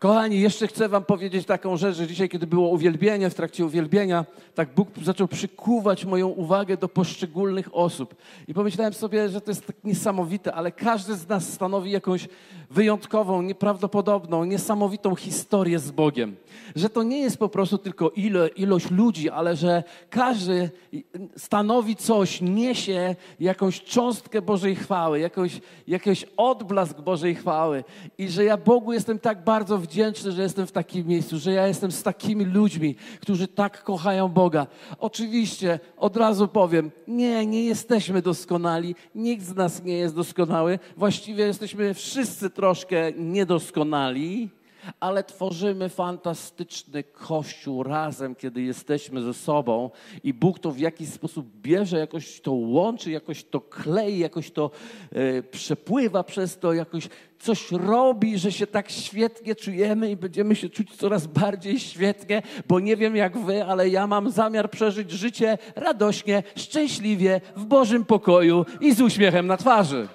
Kochani, jeszcze chcę Wam powiedzieć taką rzecz, że dzisiaj, kiedy było uwielbienie, w trakcie uwielbienia, tak Bóg zaczął przykuwać moją uwagę do poszczególnych osób. I pomyślałem sobie, że to jest tak niesamowite, ale każdy z nas stanowi jakąś wyjątkową, nieprawdopodobną, niesamowitą historię z Bogiem. Że to nie jest po prostu tylko ilo, ilość ludzi, ale że każdy stanowi coś, niesie jakąś cząstkę Bożej chwały, jakąś, jakiś odblask Bożej chwały. I że ja Bogu jestem tak bardzo wdzięczny, że jestem w takim miejscu, że ja jestem z takimi ludźmi, którzy tak kochają Boga. Oczywiście od razu powiem, nie, nie jesteśmy doskonali, nikt z nas nie jest doskonały. Właściwie jesteśmy wszyscy troszkę niedoskonali, ale tworzymy fantastyczny kościół razem, kiedy jesteśmy ze sobą i Bóg to w jakiś sposób bierze, jakoś to łączy, jakoś to klei, jakoś to e, przepływa przez to, jakoś coś robi, że się tak świetnie czujemy i będziemy się czuć coraz bardziej świetnie, bo nie wiem jak wy, ale ja mam zamiar przeżyć życie radośnie, szczęśliwie, w Bożym pokoju i z uśmiechem na twarzy.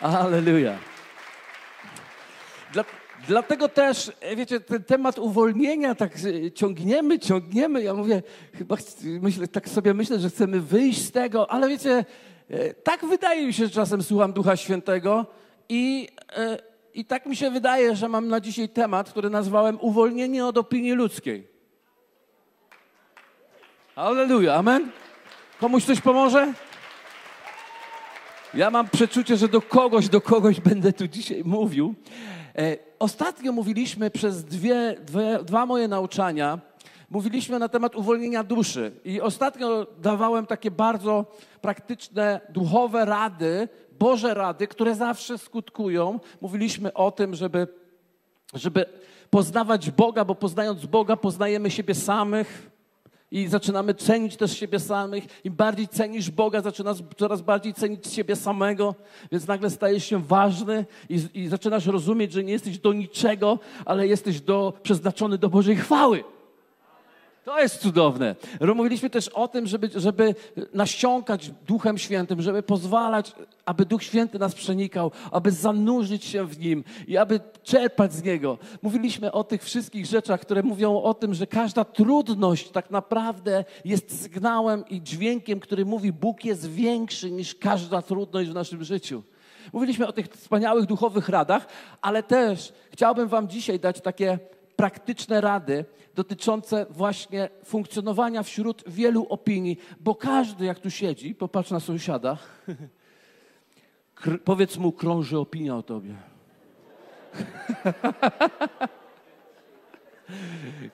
Aleluja. Dla, dlatego też, wiecie, ten temat uwolnienia tak ciągniemy, ciągniemy. Ja mówię, chyba myślę, tak sobie myślę, że chcemy wyjść z tego, ale wiecie, e, tak wydaje mi się, że czasem słucham Ducha Świętego i, e, i tak mi się wydaje, że mam na dzisiaj temat, który nazwałem uwolnienie od opinii ludzkiej. Aleluja, amen. Komuś coś pomoże? Ja mam przeczucie, że do kogoś, do kogoś będę tu dzisiaj mówił. E, ostatnio mówiliśmy przez dwie, dwie, dwa moje nauczania, mówiliśmy na temat uwolnienia duszy. I ostatnio dawałem takie bardzo praktyczne, duchowe rady, Boże rady, które zawsze skutkują. Mówiliśmy o tym, żeby, żeby poznawać Boga, bo poznając Boga poznajemy siebie samych i zaczynamy cenić też siebie samych. Im bardziej cenisz Boga, zaczynasz coraz bardziej cenić siebie samego, więc nagle stajesz się ważny i, i zaczynasz rozumieć, że nie jesteś do niczego, ale jesteś do, przeznaczony do Bożej chwały. To jest cudowne. Mówiliśmy też o tym, żeby, żeby nasiąkać Duchem Świętym, żeby pozwalać, aby Duch Święty nas przenikał, aby zanurzyć się w Nim i aby czerpać z Niego. Mówiliśmy o tych wszystkich rzeczach, które mówią o tym, że każda trudność tak naprawdę jest sygnałem i dźwiękiem, który mówi, Bóg jest większy niż każda trudność w naszym życiu. Mówiliśmy o tych wspaniałych duchowych radach, ale też chciałbym Wam dzisiaj dać takie praktyczne rady dotyczące właśnie funkcjonowania wśród wielu opinii, bo każdy, jak tu siedzi, popatrz na sąsiada, powiedz mu, krąży opinia o tobie.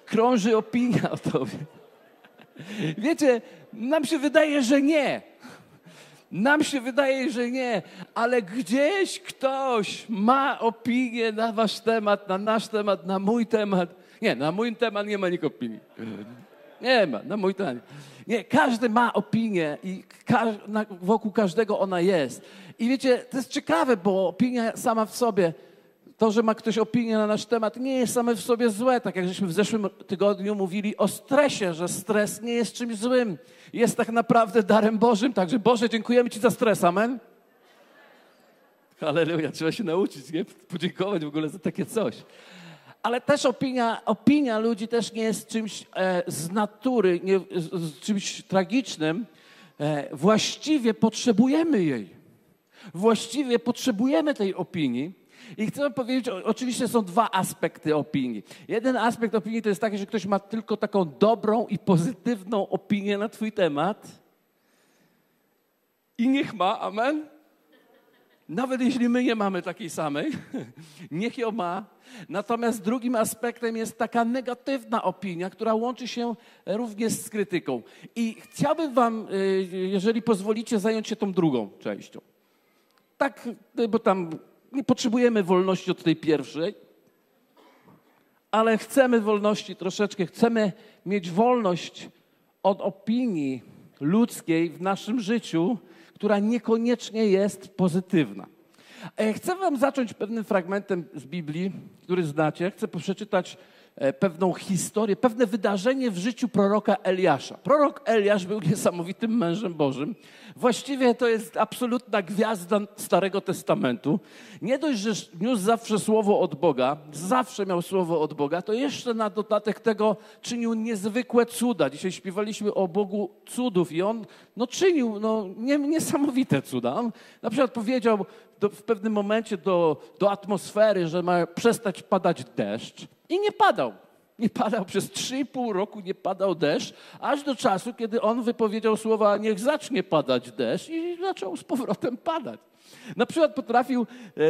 krąży opinia o tobie. Wiecie, nam się wydaje, że nie. Nam się wydaje, że nie, ale gdzieś ktoś ma opinię na wasz temat, na nasz temat, na mój temat. Nie, na mój temat nie ma nikt opinii. Nie ma, na mój temat. Nie, każdy ma opinię i wokół każdego ona jest. I wiecie, to jest ciekawe, bo opinia sama w sobie, to, że ma ktoś opinię na nasz temat, nie jest same w sobie złe. Tak jak żeśmy w zeszłym tygodniu mówili o stresie, że stres nie jest czymś złym. Jest tak naprawdę darem Bożym. Także Boże, dziękujemy Ci za stres. Amen. Halleluja, trzeba się nauczyć, nie? Podziękować w ogóle za takie coś. Ale też opinia, opinia ludzi też nie jest czymś e, z natury, nie, z, czymś tragicznym. E, właściwie potrzebujemy jej. Właściwie potrzebujemy tej opinii. I chcę powiedzieć, oczywiście są dwa aspekty opinii. Jeden aspekt opinii to jest taki, że ktoś ma tylko taką dobrą i pozytywną opinię na Twój temat. I niech ma, amen. Nawet jeśli my nie mamy takiej samej, niech ją ma. Natomiast drugim aspektem jest taka negatywna opinia, która łączy się również z krytyką. I chciałbym Wam, y, jeżeli pozwolicie, zająć się tą drugą częścią. Tak, bo tam nie potrzebujemy wolności od tej pierwszej, ale chcemy wolności troszeczkę, chcemy mieć wolność od opinii ludzkiej w naszym życiu, która niekoniecznie jest pozytywna. E, chcę Wam zacząć pewnym fragmentem z Biblii, który znacie. Chcę przeczytać pewną historię, pewne wydarzenie w życiu proroka Eliasza. Prorok Eliasz był niesamowitym mężem Bożym. Właściwie to jest absolutna gwiazda Starego Testamentu. Nie dość, że niósł zawsze słowo od Boga, zawsze miał słowo od Boga, to jeszcze na dodatek tego czynił niezwykłe cuda. Dzisiaj śpiewaliśmy o Bogu cudów i on no, czynił no, niesamowite cuda. On na przykład powiedział do, w pewnym momencie do, do atmosfery, że ma przestać padać deszcz i nie padał. Nie padał przez 3,5 roku, nie padał deszcz, aż do czasu, kiedy on wypowiedział słowa, niech zacznie padać deszcz i zaczął z powrotem padać. Na przykład potrafił e,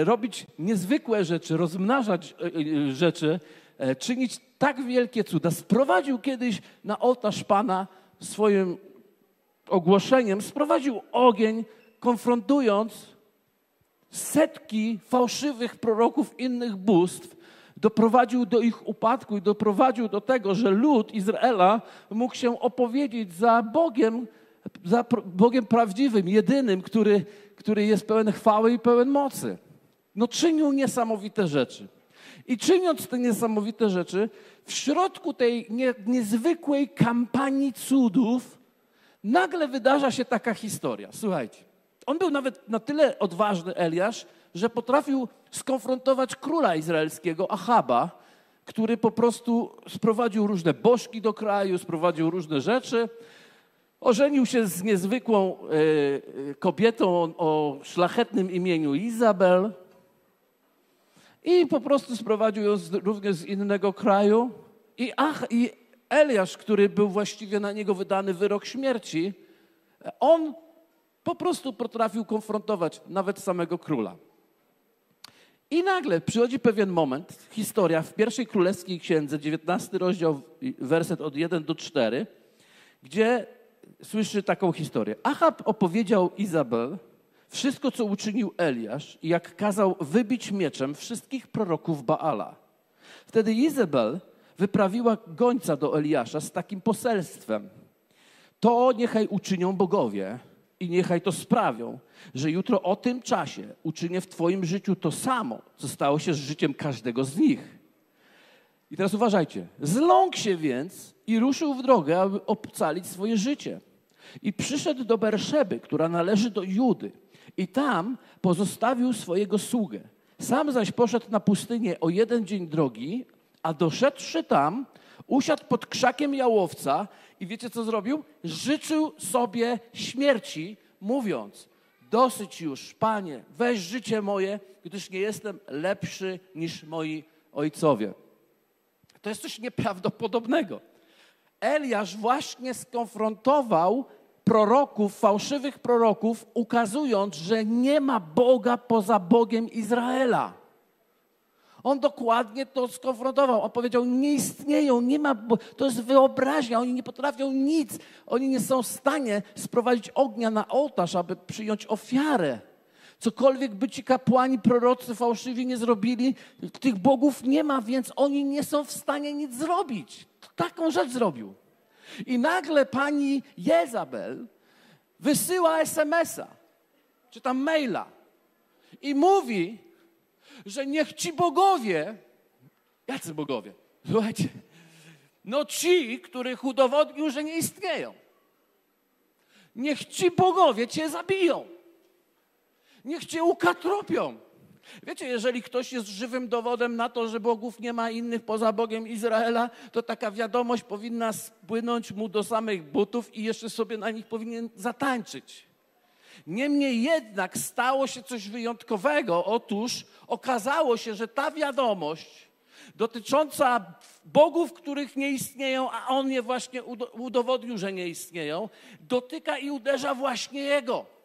e, robić niezwykłe rzeczy, rozmnażać e, rzeczy, czynić tak wielkie cuda. Sprowadził kiedyś na ołtarz Pana swoim ogłoszeniem, sprowadził ogień, konfrontując setki fałszywych proroków innych bóstw, doprowadził do ich upadku i doprowadził do tego, że lud Izraela mógł się opowiedzieć za Bogiem, za Bogiem prawdziwym, jedynym, który, który jest pełen chwały i pełen mocy. No czynił niesamowite rzeczy. I czyniąc te niesamowite rzeczy, w środku tej nie, niezwykłej kampanii cudów, nagle wydarza się taka historia. Słuchajcie. On był nawet na tyle odważny, Eliasz, że potrafił skonfrontować króla izraelskiego, Achaba, który po prostu sprowadził różne bożki do kraju, sprowadził różne rzeczy. Ożenił się z niezwykłą e, kobietą o, szlachetnym imieniu Izabel i po prostu sprowadził ją z, również z innego kraju. I, ach, I Eliasz, który był właściwie na niego wydany wyrok śmierci, on po prostu potrafił konfrontować nawet samego króla. I nagle przychodzi pewien moment, historia w pierwszej królewskiej księdze, 19 rozdział, werset od 1 do 4, gdzie słyszy taką historię. Achab opowiedział Izabel wszystko, co uczynił Eliasz i jak kazał wybić mieczem wszystkich proroków Baala. Wtedy Izabel wyprawiła gońca do Eliasza z takim poselstwem. To niechaj uczynią bogowie, i niechaj to sprawią, że jutro o tym czasie uczynię w Twoim życiu to samo, co stało się z życiem każdego z nich. I teraz uważajcie. Zląkł się więc i ruszył w drogę, aby ocalić swoje życie. I przyszedł do Berszeby, która należy do Judy. I tam pozostawił swojego sługę. Sam zaś poszedł na pustynię o jeden dzień drogi, a doszedłszy tam, usiadł pod krzakiem jałowca i wiecie co zrobił? Życzył sobie śmierci, mówiąc: Dosyć już, panie, weź życie moje, gdyż nie jestem lepszy niż moi ojcowie. To jest coś nieprawdopodobnego. Eliasz właśnie skonfrontował proroków, fałszywych proroków, ukazując, że nie ma Boga poza Bogiem Izraela. On dokładnie to skonfrontował. On powiedział, nie istnieją, nie ma, to jest wyobraźnia, oni nie potrafią nic. Oni nie są w stanie sprowadzić ognia na ołtarz, aby przyjąć ofiarę. Cokolwiek by ci kapłani, prorocy fałszywi nie zrobili, tych bogów nie ma, więc oni nie są w stanie nic zrobić. Taką rzecz zrobił. I nagle pani Jezabel wysyła SMS-a, czy tam maila i mówi, że niech ci bogowie, jacy bogowie? Słuchajcie, no ci, których udowodnił, że nie istnieją. Niech ci bogowie cię zabiją. Niech cię ukatropią. Wiecie, jeżeli ktoś jest żywym dowodem na to, że bogów nie ma innych poza Bogiem Izraela, to taka wiadomość powinna spłynąć mu do samych butów i jeszcze sobie na nich powinien zatańczyć. Niemniej jednak stało się coś wyjątkowego. Otóż okazało się, że ta wiadomość dotycząca bogów, których nie istnieją, a on je właśnie udowodnił, że nie istnieją, dotyka i uderza właśnie jego.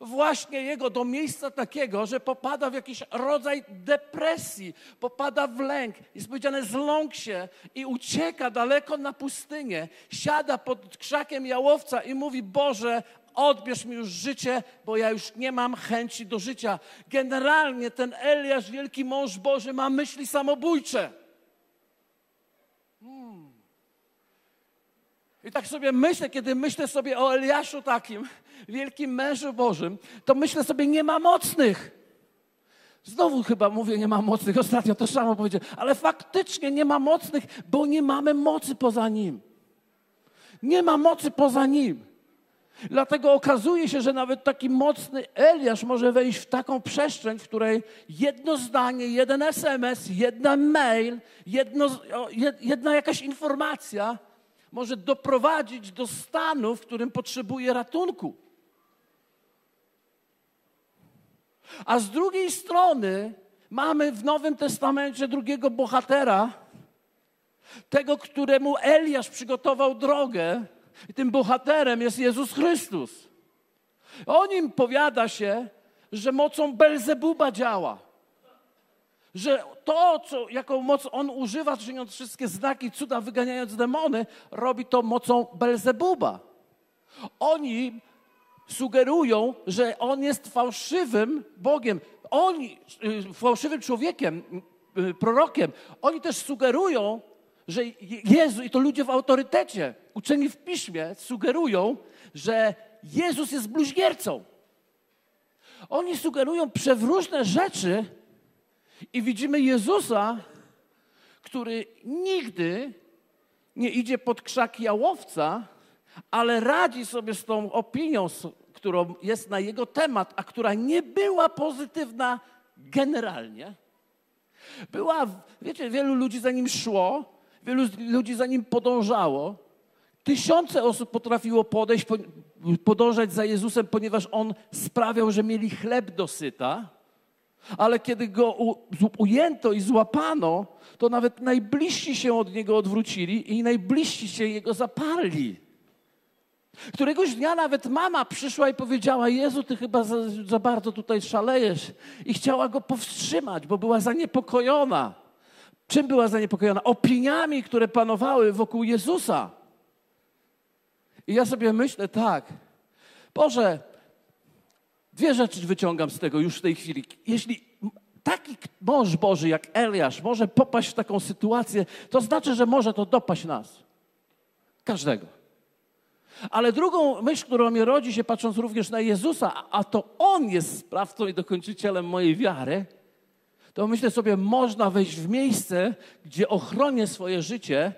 Właśnie jego do miejsca takiego, że popada w jakiś rodzaj depresji, popada w lęk. Jest powiedziane, zląk się i ucieka daleko na pustynię, siada pod krzakiem jałowca i mówi: Boże, odbierz mi już życie, bo ja już nie mam chęci do życia. Generalnie ten Eliasz, wielki mąż Boży, ma myśli samobójcze. Hmm. I tak sobie myślę, kiedy myślę sobie o Eliaszu takim, wielkim mężu Bożym, to myślę sobie, nie ma mocnych. Znowu chyba mówię, nie ma mocnych. Ostatnio to samo powiedziałem. Ale faktycznie nie ma mocnych, bo nie mamy mocy poza Nim. Nie ma mocy poza Nim. Dlatego okazuje się, że nawet taki mocny Eliasz może wejść w taką przestrzeń, w której jedno zdanie, jeden SMS, jedna mail, jedno, jedna jakaś informacja może doprowadzić do stanu, w którym potrzebuje ratunku. A z drugiej strony mamy w Nowym Testamencie drugiego bohatera, tego, któremu Eliasz przygotował drogę, i tym bohaterem jest Jezus Chrystus. O nim powiada się, że mocą Belzebuba działa. Że to, co, jaką moc on używa, czyniąc wszystkie znaki, cuda, wyganiając demony, robi to mocą Belzebuba. Oni sugerują, że on jest fałszywym Bogiem. Oni, y, fałszywym człowiekiem, y, prorokiem. Oni też sugerują, że Jezus, i to ludzie w autorytecie, uczeni w piśmie, sugerują, że Jezus jest bluźniercą. Oni sugerują przewróżne rzeczy i widzimy Jezusa, który nigdy nie idzie pod krzaki jałowca, ale radzi sobie z tą opinią, którą jest na jego temat, a która nie była pozytywna generalnie. Była, wiecie, wielu ludzi za nim szło, Wielu ludzi za nim podążało. Tysiące osób potrafiło podejść, podążać za Jezusem, ponieważ on sprawiał, że mieli chleb do syta. Ale kiedy go ujęto i złapano, to nawet najbliżsi się od niego odwrócili i najbliżsi się jego zaparli. Któregoś dnia nawet mama przyszła i powiedziała: Jezu, ty chyba za, za bardzo tutaj szalejesz. I chciała go powstrzymać, bo była zaniepokojona. Czym była zaniepokojona? Opiniami, które panowały wokół Jezusa. I ja sobie myślę tak, Boże, dwie rzeczy wyciągam z tego już w tej chwili. Jeśli taki mąż Boży jak Eliasz może popaść w taką sytuację, to znaczy, że może to dopaść nas. Każdego. Ale drugą myśl, którą mi rodzi się, patrząc również na Jezusa, a to On jest sprawcą i dokończycielem mojej wiary – to myślę sobie, można wejść w miejsce, gdzie ochronię swoje życie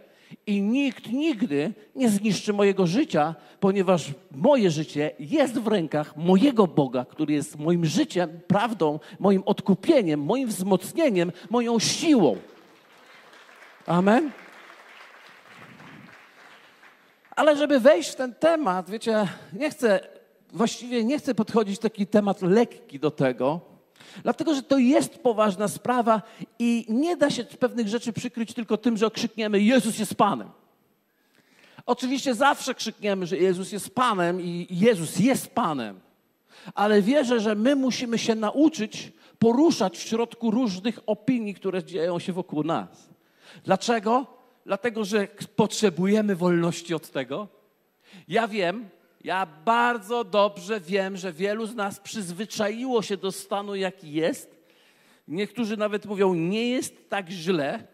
i nikt nigdy nie zniszczy mojego życia, ponieważ moje życie jest w rękach mojego Boga, który jest moim życiem, prawdą, moim odkupieniem, moim wzmocnieniem, moją siłą. Amen. Ale żeby wejść w ten temat, wiecie, nie chcę, właściwie nie chcę podchodzić taki temat lekki do tego, Dlatego, że to jest poważna sprawa i nie da się pewnych rzeczy przykryć tylko tym, że okrzykniemy Jezus jest Panem. Oczywiście zawsze krzykniemy, że Jezus jest Panem i Jezus jest Panem, ale wierzę, że my musimy się nauczyć poruszać w środku różnych opinii, które dzieją się wokół nas. Dlaczego? Dlatego, że potrzebujemy wolności od tego. Ja wiem, ja bardzo dobrze wiem, że wielu z nas przyzwyczaiło się do stanu, jaki jest. Niektórzy nawet mówią, nie jest tak źle,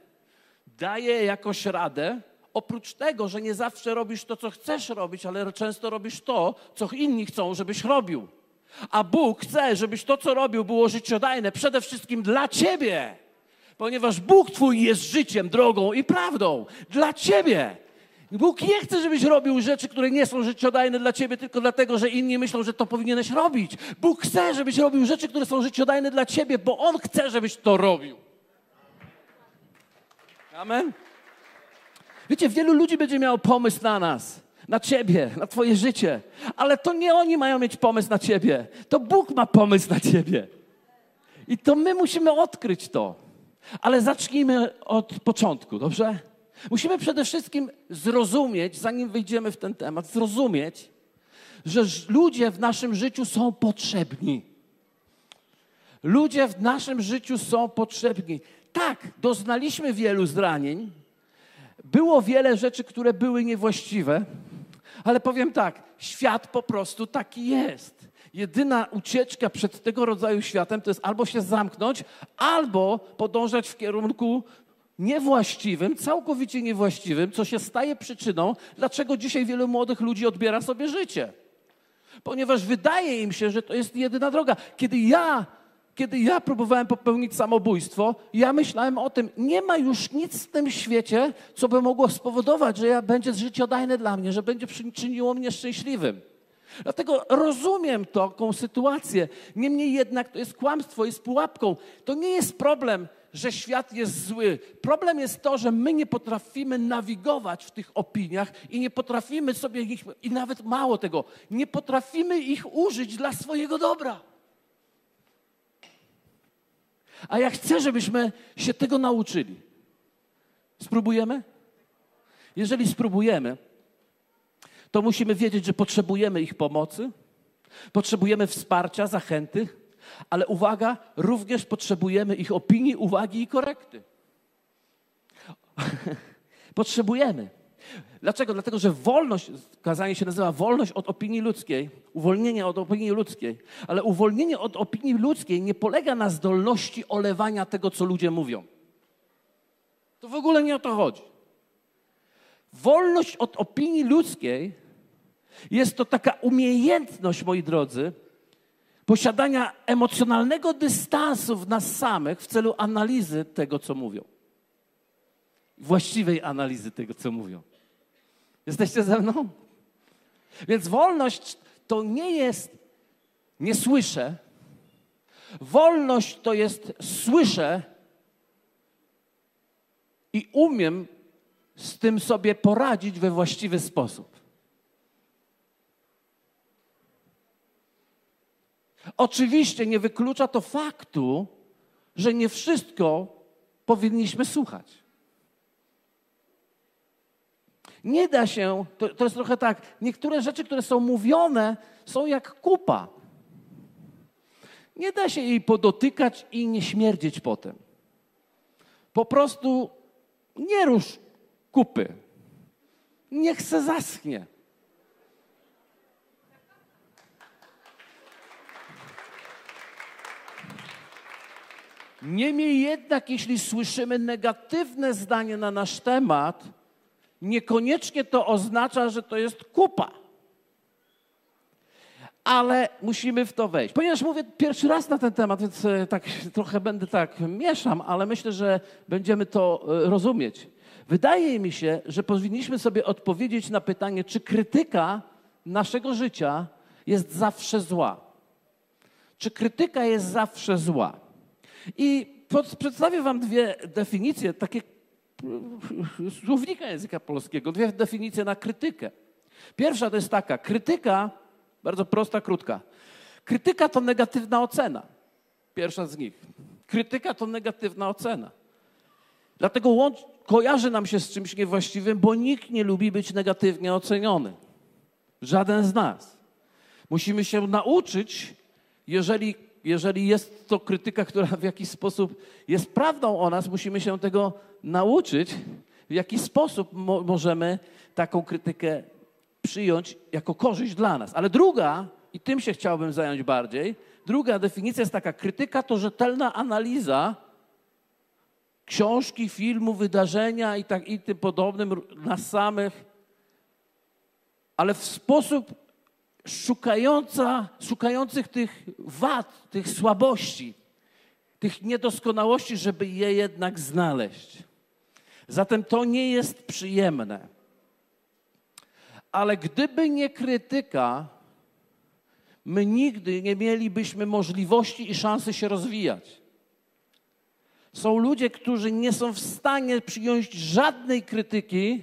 daje jakoś radę. Oprócz tego, że nie zawsze robisz to, co chcesz robić, ale często robisz to, co inni chcą, żebyś robił. A Bóg chce, żebyś to, co robił, było życiodajne przede wszystkim dla ciebie. Ponieważ Bóg Twój jest życiem, drogą i prawdą. Dla ciebie. Bóg nie chce, żebyś robił rzeczy, które nie są życiodajne dla ciebie, tylko dlatego, że inni myślą, że to powinieneś robić. Bóg chce, żebyś robił rzeczy, które są życiodajne dla ciebie, bo On chce, żebyś to robił. Amen. Wiecie, wielu ludzi będzie miało pomysł na nas, na ciebie, na twoje życie, ale to nie oni mają mieć pomysł na ciebie, to Bóg ma pomysł na ciebie. I to my musimy odkryć to. Ale zacznijmy od początku, dobrze? Musimy przede wszystkim zrozumieć, zanim wyjdziemy w ten temat, zrozumieć, że ludzie w naszym życiu są potrzebni. Ludzie w naszym życiu są potrzebni. Tak, doznaliśmy wielu zranień, było wiele rzeczy, które były niewłaściwe, ale powiem tak, świat po prostu taki jest. Jedyna ucieczka przed tego rodzaju światem to jest albo się zamknąć, albo podążać w kierunku niewłaściwym, całkowicie niewłaściwym, co się staje przyczyną, dlaczego dzisiaj wielu młodych ludzi odbiera sobie życie. Ponieważ wydaje im się, że to jest jedyna droga. Kiedy ja kiedy ja próbowałem popełnić samobójstwo, ja myślałem o tym, nie ma już nic w tym świecie, co by mogło spowodować, że ja będzie życiodajne dla mnie, że będzie czyniło mnie szczęśliwym. Dlatego rozumiem taką sytuację. Niemniej jednak to jest kłamstwo, jest pułapką. To nie jest problem, że świat jest zły. Problem jest to, że my nie potrafimy nawigować w tych opiniach i nie potrafimy sobie ich, i nawet mało tego, nie potrafimy ich użyć dla swojego dobra. A ja chcę, żebyśmy się tego nauczyli. Spróbujemy? Jeżeli spróbujemy, to musimy wiedzieć, że potrzebujemy ich pomocy, potrzebujemy wsparcia, zachęty, ale uwaga, również potrzebujemy ich opinii, uwagi i korekty. potrzebujemy. Dlaczego? Dlatego, że wolność, kazanie się nazywa wolność od opinii ludzkiej, uwolnienie od opinii ludzkiej, ale uwolnienie od opinii ludzkiej nie polega na zdolności olewania tego, co ludzie mówią. To w ogóle nie o to chodzi. Wolność od opinii ludzkiej jest to taka umiejętność, moi drodzy, posiadania emocjonalnego dystansu w nas samych w celu analizy tego, co mówią. Właściwej analizy tego, co mówią. Jesteście ze mną? Więc wolność to nie jest nie słyszę. Wolność to jest słyszę i umiem z tym sobie poradzić we właściwy sposób. Oczywiście nie wyklucza to faktu, że nie wszystko powinniśmy słuchać. Nie da się, to, to jest trochę tak, niektóre rzeczy, które są mówione, są jak kupa. Nie da się jej podotykać i nie śmierdzieć potem. Po prostu nie rusz kupy. Niech se zaschnie. Niemniej jednak, jeśli słyszymy negatywne zdanie na nasz temat, niekoniecznie to oznacza, że to jest kupa. Ale musimy w to wejść. Ponieważ mówię pierwszy raz na ten temat, więc e, tak trochę będę tak mieszam, ale myślę, że będziemy to e, rozumieć. Wydaje mi się, że powinniśmy sobie odpowiedzieć na pytanie, czy krytyka naszego życia jest zawsze zła. Czy krytyka jest zawsze zła? I przedstawię Wam dwie definicje, takie słownika języka polskiego, dwie definicje na krytykę. Pierwsza to jest taka: krytyka, bardzo prosta, krótka. Krytyka to negatywna ocena. Pierwsza z nich. Krytyka to negatywna ocena. Dlatego łącz, kojarzy nam się z czymś niewłaściwym, bo nikt nie lubi być negatywnie oceniony. Żaden z nas. Musimy się nauczyć, jeżeli jeżeli jest to krytyka, która w jakiś sposób jest prawdą o nas, musimy się tego nauczyć, w jaki sposób mo możemy taką krytykę przyjąć jako korzyść dla nas. Ale druga, i tym się chciałbym zająć bardziej, druga definicja jest taka: krytyka to rzetelna analiza książki, filmu, wydarzenia i tak i tym podobnym nas samych, ale w sposób szukająca, szukających tych wad, tych słabości, tych niedoskonałości, żeby je jednak znaleźć. Zatem to nie jest przyjemne. Ale gdyby nie krytyka, my nigdy nie mielibyśmy możliwości i szansy się rozwijać. Są ludzie, którzy nie są w stanie przyjąć żadnej krytyki,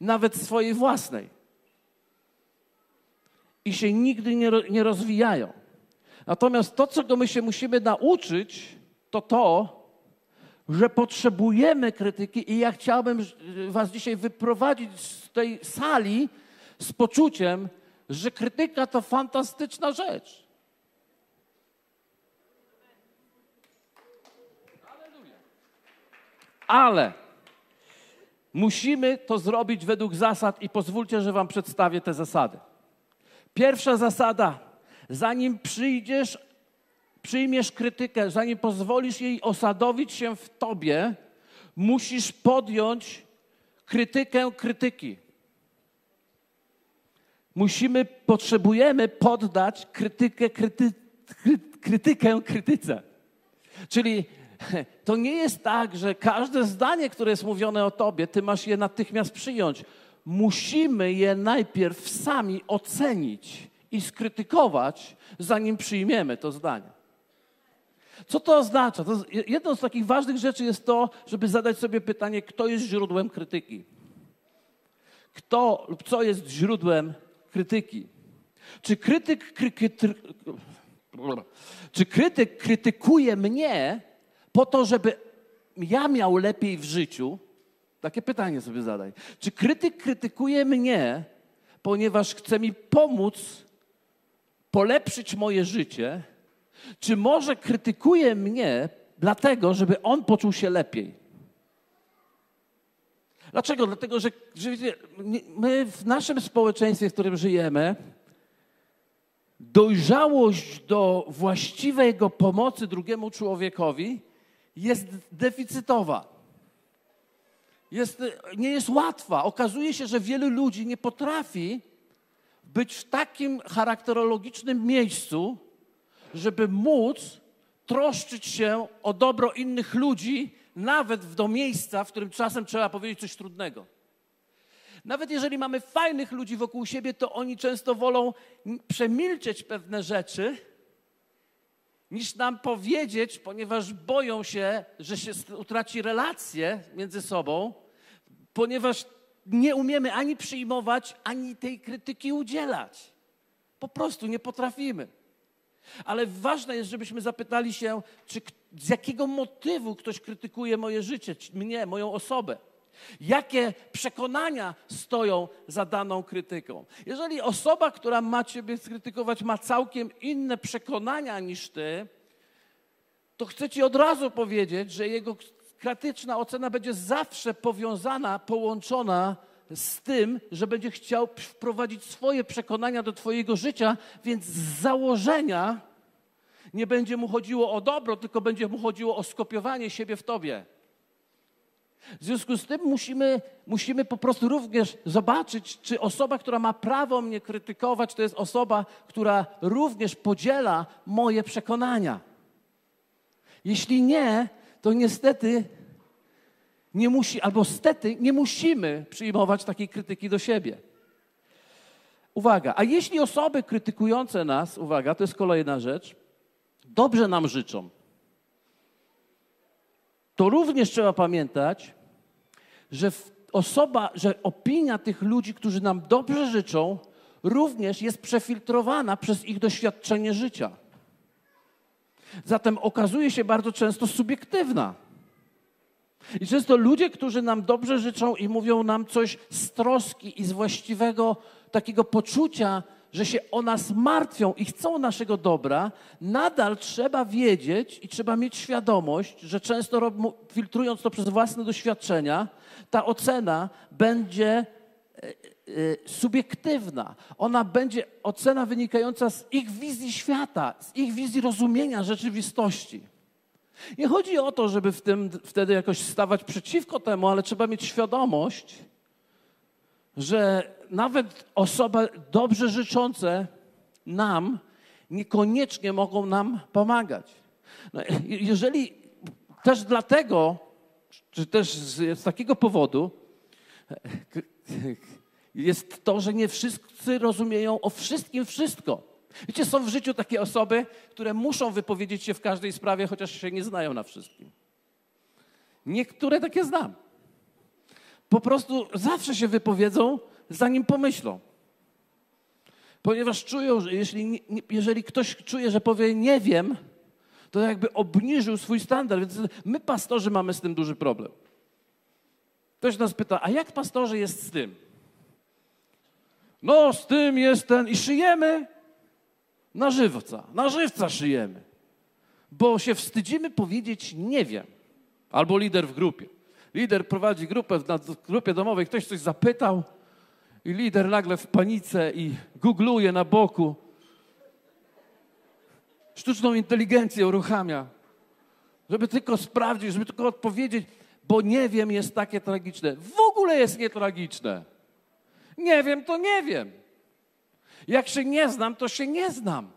nawet swojej własnej i się nigdy nie, nie rozwijają. Natomiast to, czego my się musimy nauczyć, to to, że potrzebujemy krytyki i ja chciałbym Was dzisiaj wyprowadzić z tej sali z poczuciem, że krytyka to fantastyczna rzecz. Ale musimy to zrobić według zasad i pozwólcie, że Wam przedstawię te zasady. Pierwsza zasada, zanim przyjdziesz, przyjmiesz krytykę, zanim pozwolisz jej osadowić się w tobie, musisz podjąć krytykę krytyki. Musimy, potrzebujemy poddać krytykę kryty, krytykę krytyce. Czyli to nie jest tak, że każde zdanie, które jest mówione o tobie, ty masz je natychmiast przyjąć. Musimy je najpierw sami ocenić i skrytykować, zanim przyjmiemy to zdanie. Co to oznacza? To jedną z takich ważnych rzeczy jest to, żeby zadać sobie pytanie, kto jest źródłem krytyki. Kto lub co jest źródłem krytyki? Czy krytyk, kry, czy krytyk krytykuje mnie po to, żeby ja miał lepiej w życiu? Takie pytanie sobie zadaj. Czy krytyk krytykuje mnie, ponieważ chce mi pomóc polepszyć moje życie? Czy może krytykuje mnie dlatego, żeby on poczuł się lepiej? Dlaczego? Dlatego, że, że my w naszym społeczeństwie, w którym żyjemy, dojrzałość do właściwego pomocy drugiemu człowiekowi jest deficytowa. Jest, nie jest łatwa. Okazuje się, że wielu ludzi nie potrafi być w takim charakterologicznym miejscu, żeby móc troszczyć się o dobro innych ludzi, nawet do miejsca, w którym czasem trzeba powiedzieć coś trudnego. Nawet jeżeli mamy fajnych ludzi wokół siebie, to oni często wolą przemilczeć pewne rzeczy, niż nam powiedzieć, ponieważ boją się, że się utraci relacje między sobą, ponieważ nie umiemy ani przyjmować, ani tej krytyki udzielać. Po prostu nie potrafimy. Ale ważne jest, żebyśmy zapytali się, czy, z jakiego motywu ktoś krytykuje moje życie, mnie, moją osobę. Jakie przekonania stoją za daną krytyką? Jeżeli osoba, która ma Ciebie skrytykować, ma całkiem inne przekonania niż Ty, to chcę Ci od razu powiedzieć, że jego krytyczna ocena będzie zawsze powiązana, połączona z tym, że będzie chciał wprowadzić swoje przekonania do Twojego życia, więc z założenia nie będzie mu chodziło o dobro, tylko będzie mu chodziło o skopiowanie siebie w Tobie. W związku z tym musimy, musimy po prostu również zobaczyć, czy osoba, która ma prawo mnie krytykować, to jest osoba, która również podziela moje przekonania. Jeśli nie, to niestety nie musi, albo stety nie musimy przyjmować takiej krytyki do siebie. Uwaga, a jeśli osoby krytykujące nas, uwaga, to jest kolejna rzecz, dobrze nam życzą, to również trzeba pamiętać, że osoba, że opinia tych ludzi, którzy nam dobrze życzą, również jest przefiltrowana przez ich doświadczenie życia. Zatem okazuje się bardzo często subiektywna. I często ludzie, którzy nam dobrze życzą i mówią nam coś z troski i z właściwego takiego poczucia, że się o nas martwią i chcą naszego dobra, nadal trzeba wiedzieć i trzeba mieć świadomość, że często filtrując to przez własne doświadczenia, ta ocena będzie e, e, subiektywna. Ona będzie ocena wynikająca z ich wizji świata, z ich wizji rozumienia rzeczywistości. Nie chodzi o to, żeby w tym wtedy jakoś stawać przeciwko temu, ale trzeba mieć świadomość, że nawet osoby dobrze życzące nam niekoniecznie mogą nam pomagać. No, jeżeli też dlatego, czy też z, z takiego powodu, jest to, że nie wszyscy rozumieją o wszystkim wszystko. Wiecie, są w życiu takie osoby, które muszą wypowiedzieć się w każdej sprawie, chociaż się nie znają na wszystkim. Niektóre takie znam. Po prostu zawsze się wypowiedzą, zanim pomyślą. Ponieważ czują, że jeśli, jeżeli ktoś czuje, że powie nie wiem, to jakby obniżył swój standard. Więc my, pastorzy, mamy z tym duży problem. Ktoś nas pyta, a jak pastorzy jest z tym? No, z tym jest ten i szyjemy na żywca. Na żywca szyjemy. Bo się wstydzimy powiedzieć nie wiem. Albo lider w grupie. Lider prowadzi grupę, na grupie domowej ktoś coś zapytał i lider nagle w panice i googluje na boku. Sztuczną inteligencję uruchamia, żeby tylko sprawdzić, żeby tylko odpowiedzieć, bo nie wiem jest takie tragiczne. W ogóle jest nietragiczne. Nie wiem, to nie wiem. Jak się nie znam, to się nie znam.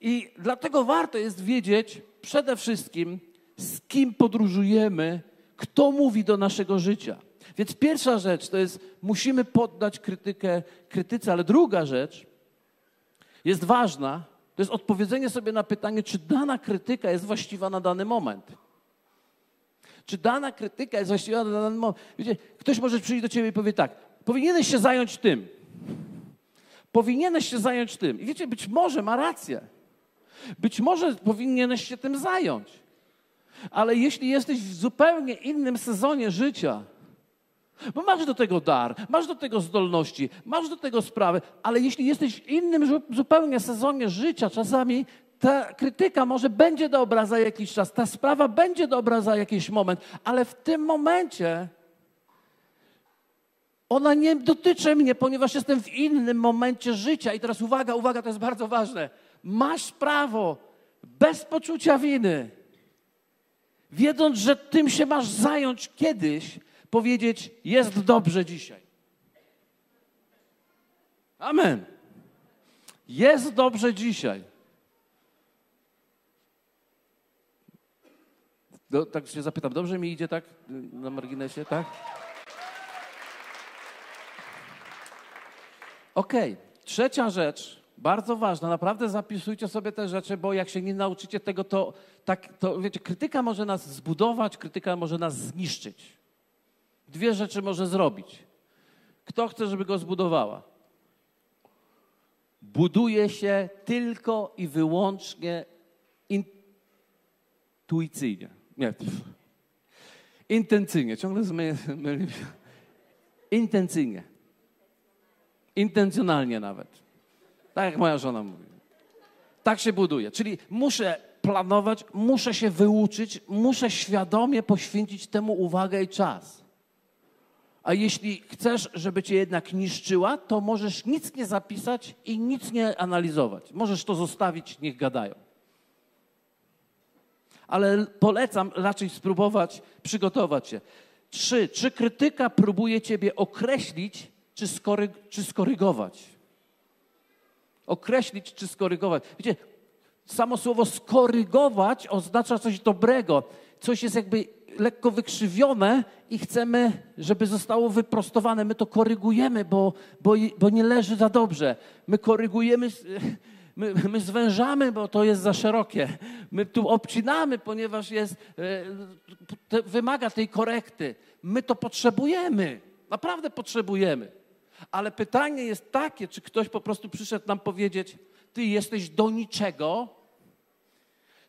I dlatego warto jest wiedzieć przede wszystkim, z kim podróżujemy, kto mówi do naszego życia. Więc pierwsza rzecz to jest, musimy poddać krytykę krytyce, ale druga rzecz jest ważna, to jest odpowiedzenie sobie na pytanie, czy dana krytyka jest właściwa na dany moment. Czy dana krytyka jest właściwa na dany moment. Wiecie, ktoś może przyjść do ciebie i powie tak, powinieneś się zająć tym. Powinieneś się zająć tym. I wiecie, być może ma rację. Być może powinieneś się tym zająć. Ale jeśli jesteś w zupełnie innym sezonie życia, bo masz do tego dar, masz do tego zdolności, masz do tego sprawy, ale jeśli jesteś w innym zupełnie sezonie życia, czasami ta krytyka może będzie dobra za jakiś czas, ta sprawa będzie dobra za jakiś moment, ale w tym momencie ona nie dotyczy mnie, ponieważ jestem w innym momencie życia. I teraz uwaga, uwaga, to jest bardzo ważne. Masz prawo bez poczucia winy, wiedząc, że tym się masz zająć kiedyś, powiedzieć: Jest dobrze dzisiaj. Amen. Jest dobrze dzisiaj. Do, tak się zapytam, dobrze mi idzie tak na marginesie, tak? Okej, okay. trzecia rzecz, bardzo ważna, naprawdę zapisujcie sobie te rzeczy, bo jak się nie nauczycie tego, to, tak, to wiecie, krytyka może nas zbudować, krytyka może nas zniszczyć. Dwie rzeczy może zrobić. Kto chce, żeby go zbudowała? Buduje się tylko i wyłącznie intuicyjnie. Nie, intencyjnie. Ciągle mylię Intencyjnie. Intencjonalnie nawet. Tak jak moja żona mówi. Tak się buduje. Czyli muszę planować, muszę się wyuczyć, muszę świadomie poświęcić temu uwagę i czas. A jeśli chcesz, żeby cię jednak niszczyła, to możesz nic nie zapisać i nic nie analizować. Możesz to zostawić, niech gadają. Ale polecam raczej spróbować przygotować się. Trzy. Czy krytyka próbuje ciebie określić, czy, skory, czy skorygować? Określić, czy skorygować. Wiecie, samo słowo skorygować oznacza coś dobrego. Coś jest jakby lekko wykrzywione i chcemy, żeby zostało wyprostowane. My to korygujemy, bo, bo, bo nie leży za dobrze. My korygujemy, my, my zwężamy, bo to jest za szerokie. My tu obcinamy, ponieważ jest, e, wymaga tej korekty. My to potrzebujemy. Naprawdę potrzebujemy. Ale pytanie jest takie, czy ktoś po prostu przyszedł nam powiedzieć, ty jesteś do niczego,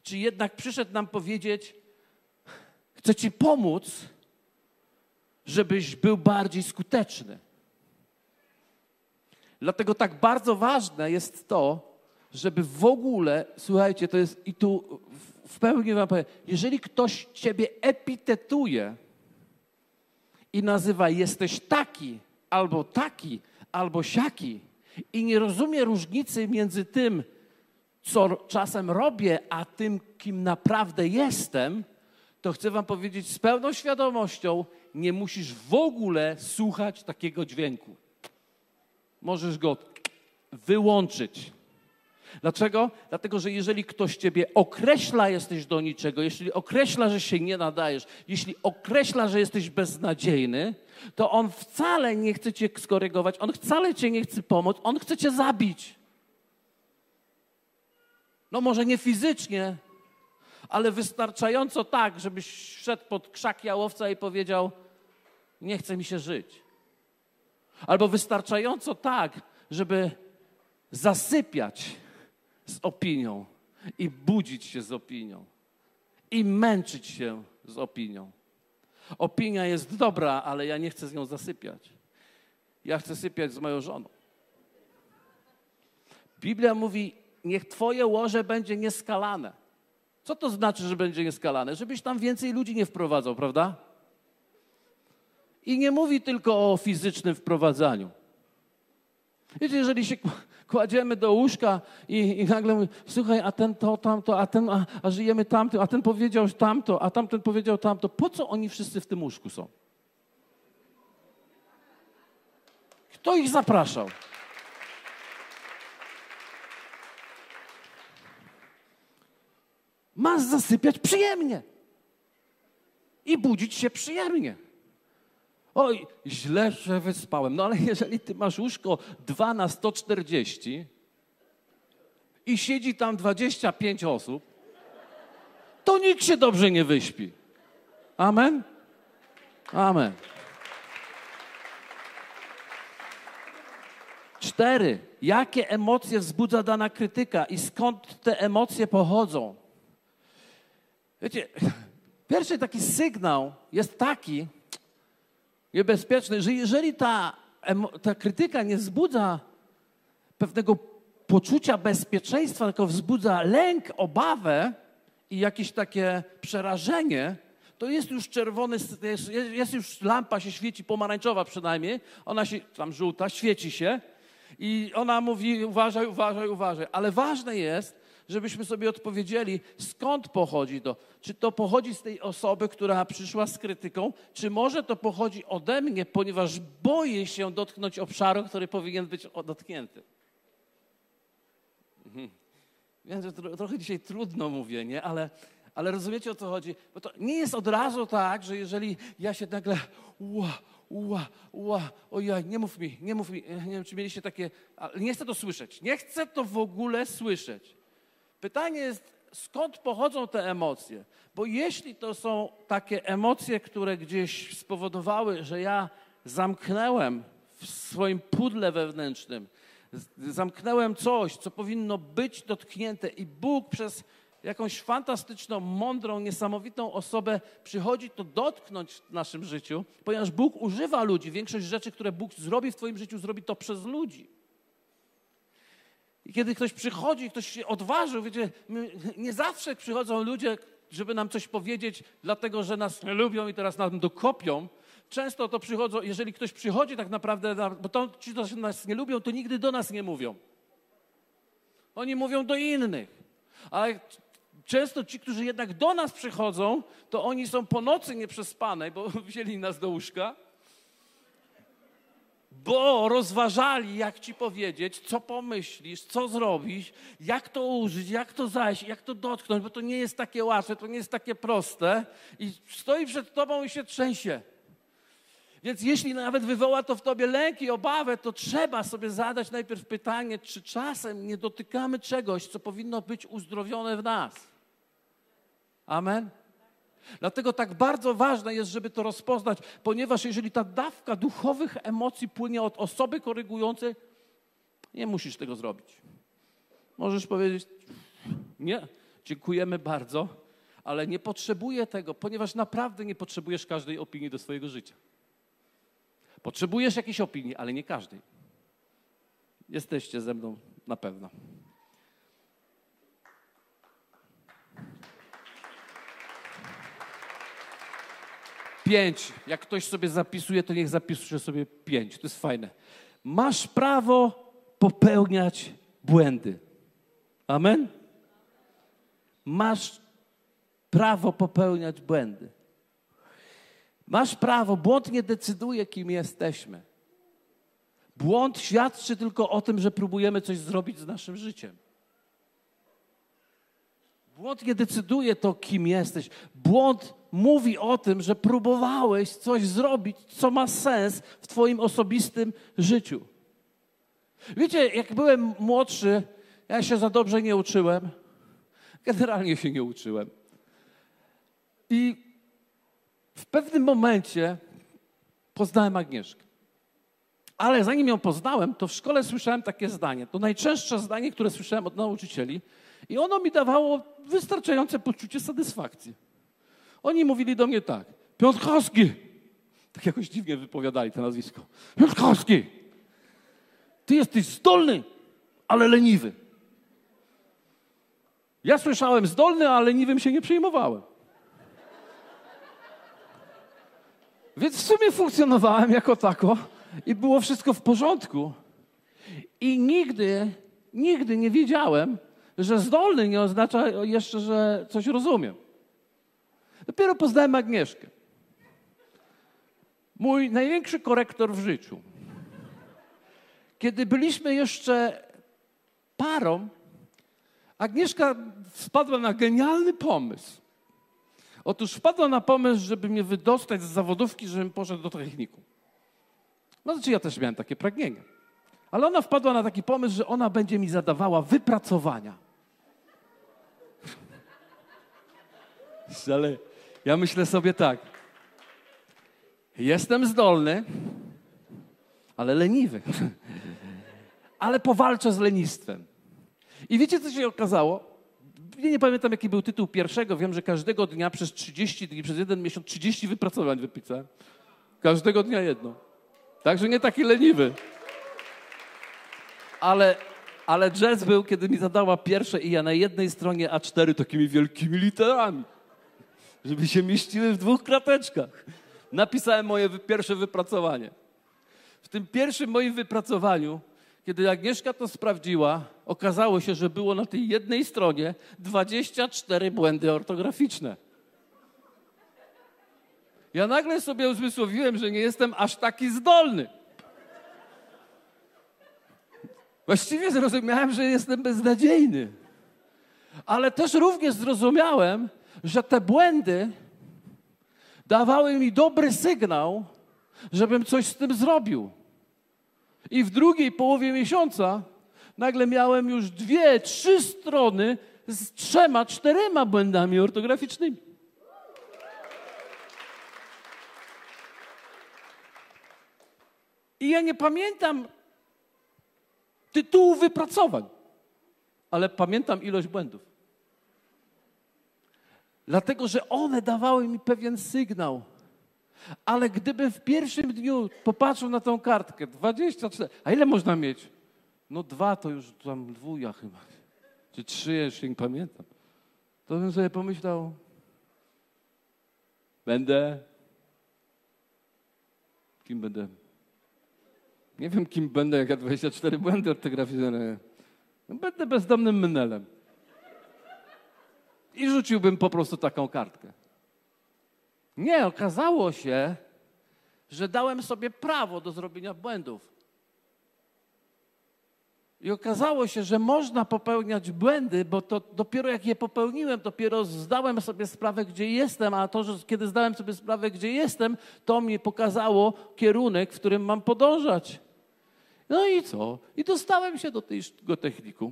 czy jednak przyszedł nam powiedzieć, Chcę Ci pomóc, żebyś był bardziej skuteczny. Dlatego tak bardzo ważne jest to, żeby w ogóle, słuchajcie, to jest i tu w pełni wam powiem, jeżeli ktoś ciebie epitetuje i nazywa jesteś taki, albo taki, albo siaki i nie rozumie różnicy między tym, co czasem robię, a tym, kim naprawdę jestem, to chcę Wam powiedzieć z pełną świadomością, nie musisz w ogóle słuchać takiego dźwięku. Możesz go wyłączyć. Dlaczego? Dlatego, że jeżeli ktoś ciebie określa, jesteś do niczego, jeśli określa, że się nie nadajesz, jeśli określa, że jesteś beznadziejny, to on wcale nie chce cię skorygować, on wcale cię nie chce pomóc, on chce cię zabić. No może nie fizycznie, ale wystarczająco tak, żebyś wszedł pod krzak jałowca i powiedział: Nie chce mi się żyć. Albo wystarczająco tak, żeby zasypiać z opinią i budzić się z opinią i męczyć się z opinią. Opinia jest dobra, ale ja nie chcę z nią zasypiać. Ja chcę sypiać z moją żoną. Biblia mówi: Niech Twoje łoże będzie nieskalane. Co to znaczy, że będzie nieskalane? Żebyś tam więcej ludzi nie wprowadzał, prawda? I nie mówi tylko o fizycznym wprowadzaniu. Wiecie, jeżeli się kładziemy do łóżka i, i nagle słuchaj, a ten to, tamto, a ten, a, a żyjemy tamto, a ten powiedział tamto, a tamten powiedział tamto, po co oni wszyscy w tym łóżku są? Kto ich zapraszał? masz zasypiać przyjemnie i budzić się przyjemnie. Oj, źle się wyspałem. No ale jeżeli ty masz łóżko 2 na 140 i siedzi tam 25 osób, to nikt się dobrze nie wyśpi. Amen? Amen. Cztery. Jakie emocje wzbudza dana krytyka i skąd te emocje pochodzą? Wiecie, pierwszy taki sygnał jest taki niebezpieczny, że jeżeli ta, ta krytyka nie wzbudza pewnego poczucia bezpieczeństwa, tylko wzbudza lęk, obawę i jakieś takie przerażenie, to jest już czerwony, jest, jest już lampa się świeci, pomarańczowa przynajmniej, ona się, tam żółta, świeci się i ona mówi uważaj, uważaj, uważaj. Ale ważne jest, żebyśmy sobie odpowiedzieli, skąd pochodzi to. Czy to pochodzi z tej osoby, która przyszła z krytyką, czy może to pochodzi ode mnie, ponieważ boję się dotknąć obszaru, który powinien być dotknięty. Mhm. Wiem, że trochę dzisiaj trudno mówię, nie? Ale, ale rozumiecie o co chodzi? Bo to nie jest od razu tak, że jeżeli ja się nagle ua, ua, ua, ojej, nie mów mi, nie mów mi, nie wiem, czy mieliście takie, nie chcę to słyszeć, nie chcę to w ogóle słyszeć. Pytanie jest, skąd pochodzą te emocje? Bo jeśli to są takie emocje, które gdzieś spowodowały, że ja zamknęłem w swoim pudle wewnętrznym, zamknęłem coś, co powinno być dotknięte i Bóg przez jakąś fantastyczną, mądrą, niesamowitą osobę przychodzi to dotknąć w naszym życiu, ponieważ Bóg używa ludzi. Większość rzeczy, które Bóg zrobi w Twoim życiu, zrobi to przez ludzi. I kiedy ktoś przychodzi, ktoś się odważył, wiecie, nie zawsze przychodzą ludzie, żeby nam coś powiedzieć, dlatego że nas nie lubią i teraz nam dokopią. Często to przychodzą, jeżeli ktoś przychodzi tak naprawdę, bo to, ci, którzy nas nie lubią, to nigdy do nas nie mówią. Oni mówią do innych. Ale często ci, którzy jednak do nas przychodzą, to oni są po nocy nieprzespanej, bo wzięli nas do łóżka bo rozważali, jak ci powiedzieć, co pomyślisz, co zrobić, jak to użyć, jak to zajść, jak to dotknąć, bo to nie jest takie łatwe, to nie jest takie proste i stoi przed tobą i się trzęsie. Więc jeśli nawet wywoła to w tobie lęk i obawę, to trzeba sobie zadać najpierw pytanie, czy czasem nie dotykamy czegoś, co powinno być uzdrowione w nas. Amen. Dlatego tak bardzo ważne jest, żeby to rozpoznać, ponieważ jeżeli ta dawka duchowych emocji płynie od osoby korygującej, nie musisz tego zrobić. Możesz powiedzieć, nie, dziękujemy bardzo, ale nie potrzebuję tego, ponieważ naprawdę nie potrzebujesz każdej opinii do swojego życia. Potrzebujesz jakiejś opinii, ale nie każdej. Jesteście ze mną na pewno. Pięć. Jak ktoś sobie zapisuje, to niech zapisuje sobie pięć. To jest fajne. Masz prawo popełniać błędy. Amen? Masz prawo popełniać błędy. Masz prawo, błąd nie decyduje, kim jesteśmy. Błąd świadczy tylko o tym, że próbujemy coś zrobić z naszym życiem. Błąd nie decyduje to, kim jesteś. Błąd mówi o tym, że próbowałeś coś zrobić, co ma sens w Twoim osobistym życiu. Wiecie, jak byłem młodszy, ja się za dobrze nie uczyłem. Generalnie się nie uczyłem. I w pewnym momencie poznałem Agnieszkę. Ale zanim ją poznałem, to w szkole słyszałem takie zdanie. To najczęstsze zdanie, które słyszałem od nauczycieli. I ono mi dawało wystarczające poczucie satysfakcji. Oni mówili do mnie tak, Piątkowski, tak jakoś dziwnie wypowiadali to nazwisko, Piątkowski, ty jesteś zdolny, ale leniwy. Ja słyszałem zdolny, ale leniwym się nie przejmowałem. Więc w sumie funkcjonowałem jako tako i było wszystko w porządku. I nigdy, nigdy nie wiedziałem, że zdolny nie oznacza jeszcze, że coś rozumiem. Dopiero poznałem Agnieszkę. Mój największy korektor w życiu. Kiedy byliśmy jeszcze parą, Agnieszka wpadła na genialny pomysł. Otóż wpadła na pomysł, żeby mnie wydostać z zawodówki, żebym poszedł do technikum. No znaczy ja też miałem takie pragnienie. Ale ona wpadła na taki pomysł, że ona będzie mi zadawała wypracowania. Ale ja myślę sobie tak. Jestem zdolny, ale leniwy. Ale powalczę z lenistwem. I wiecie, co się okazało? Ja nie pamiętam, jaki był tytuł pierwszego. Wiem, że każdego dnia przez 30 dni, przez jeden miesiąc 30 wypracowań wypisałem. Każdego dnia jedno. Także nie taki leniwy. Ale, ale jazz był, kiedy mi zadała pierwsze i ja na jednej stronie A4 takimi wielkimi literami, żeby się mieściły w dwóch krateczkach. Napisałem moje pierwsze wypracowanie. W tym pierwszym moim wypracowaniu kiedy Agnieszka to sprawdziła, okazało się, że było na tej jednej stronie 24 błędy ortograficzne. Ja nagle sobie uzmysłowiłem, że nie jestem aż taki zdolny. Właściwie zrozumiałem, że jestem beznadziejny. Ale też również zrozumiałem, że te błędy dawały mi dobry sygnał, żebym coś z tym zrobił. I w drugiej połowie miesiąca nagle miałem już dwie, trzy strony z trzema, czterema błędami ortograficznymi. I ja nie pamiętam tytułu wypracowań, ale pamiętam ilość błędów. Dlatego, że one dawały mi pewien sygnał ale gdyby w pierwszym dniu popatrzył na tą kartkę, 24, a ile można mieć? No dwa to już tam dwuja chyba, czy trzy, jeszcze nie pamiętam. To bym sobie pomyślał, będę, kim będę? Nie wiem, kim będę, jak ja 24 błędy ortograficzne. No, będę bezdomnym menelem. I rzuciłbym po prostu taką kartkę. Nie, okazało się, że dałem sobie prawo do zrobienia błędów. I okazało się, że można popełniać błędy, bo to dopiero jak je popełniłem, dopiero zdałem sobie sprawę, gdzie jestem, a to, że kiedy zdałem sobie sprawę, gdzie jestem, to mi pokazało kierunek, w którym mam podążać. No i co? I dostałem się do tego techniku.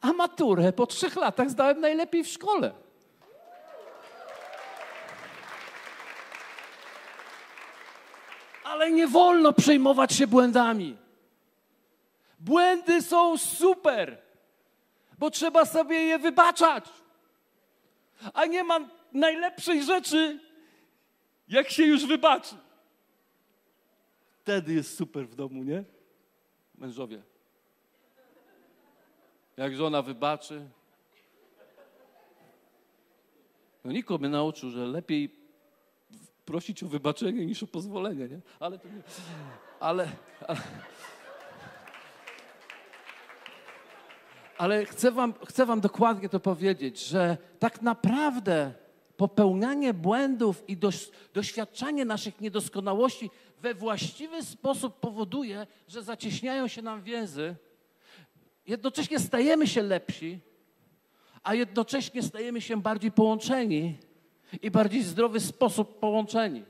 A maturę po trzech latach zdałem najlepiej w szkole. Ale nie wolno przejmować się błędami. Błędy są super, bo trzeba sobie je wybaczać. A nie ma najlepszej rzeczy, jak się już wybaczy. Wtedy jest super w domu, nie? Mężowie. Jak żona wybaczy. No nikomu mnie nauczył, że lepiej prosić o wybaczenie niż o pozwolenie, nie? Ale to nie... Ale... ale... Ale chcę wam, chcę wam dokładnie to powiedzieć, że tak naprawdę popełnianie błędów i doświadczanie naszych niedoskonałości we właściwy sposób powoduje, że zacieśniają się nam więzy. Jednocześnie stajemy się lepsi, a jednocześnie stajemy się bardziej połączeni i bardziej zdrowy sposób połączeni.